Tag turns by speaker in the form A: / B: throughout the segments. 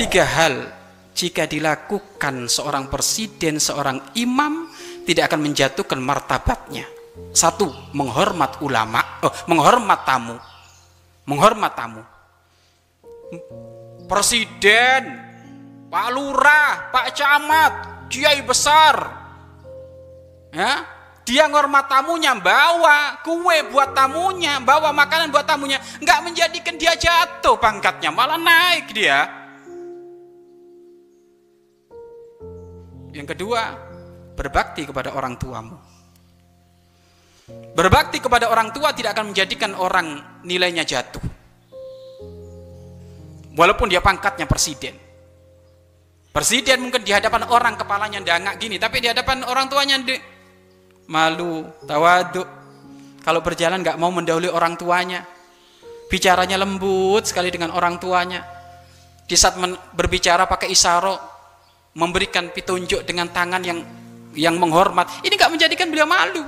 A: Tiga hal jika dilakukan seorang presiden, seorang imam tidak akan menjatuhkan martabatnya. Satu, menghormat ulama, oh, menghormat tamu. Menghormat tamu. Presiden, Pak Lurah, Pak Camat, kiai besar. Ya, dia ngormat tamunya, bawa kue buat tamunya, bawa makanan buat tamunya, nggak menjadikan dia jatuh pangkatnya, malah naik dia. Yang kedua, berbakti kepada orang tuamu. Berbakti kepada orang tua tidak akan menjadikan orang nilainya jatuh. Walaupun dia pangkatnya presiden. Presiden mungkin di hadapan orang kepalanya dangak gini, tapi di hadapan orang tuanya di, malu, tawaduk. Kalau berjalan nggak mau mendahului orang tuanya, bicaranya lembut sekali dengan orang tuanya. Di saat berbicara pakai isyarat, memberikan petunjuk dengan tangan yang yang menghormat. Ini nggak menjadikan beliau malu.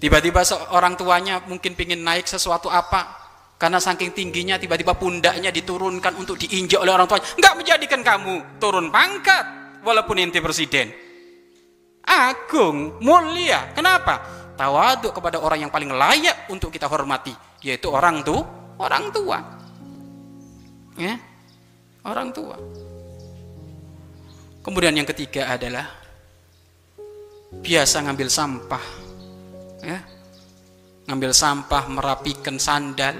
A: Tiba-tiba orang tuanya mungkin ingin naik sesuatu apa karena saking tingginya tiba-tiba pundaknya diturunkan untuk diinjak oleh orang tuanya. Nggak menjadikan kamu turun pangkat walaupun inti presiden. Agung mulia. Kenapa? Tawaduk kepada orang yang paling layak untuk kita hormati yaitu orang tuh orang tua. Ya? Orang tua Kemudian yang ketiga adalah biasa ngambil sampah, ya, ngambil sampah, merapikan sandal,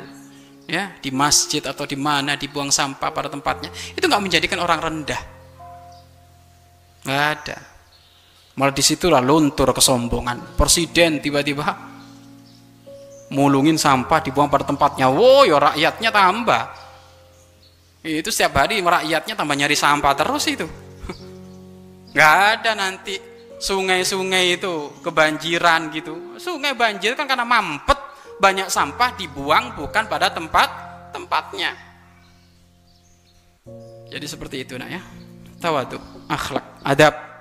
A: ya, di masjid atau di mana dibuang sampah pada tempatnya, itu nggak menjadikan orang rendah, nggak ada. Malah di situlah luntur kesombongan. Presiden tiba-tiba mulungin sampah dibuang pada tempatnya. Wow, ya rakyatnya tambah. Itu setiap hari rakyatnya tambah nyari sampah terus itu nggak ada nanti sungai-sungai itu kebanjiran gitu. Sungai banjir kan karena mampet banyak sampah dibuang bukan pada tempat tempatnya. Jadi seperti itu nak ya. Tawadu akhlak adab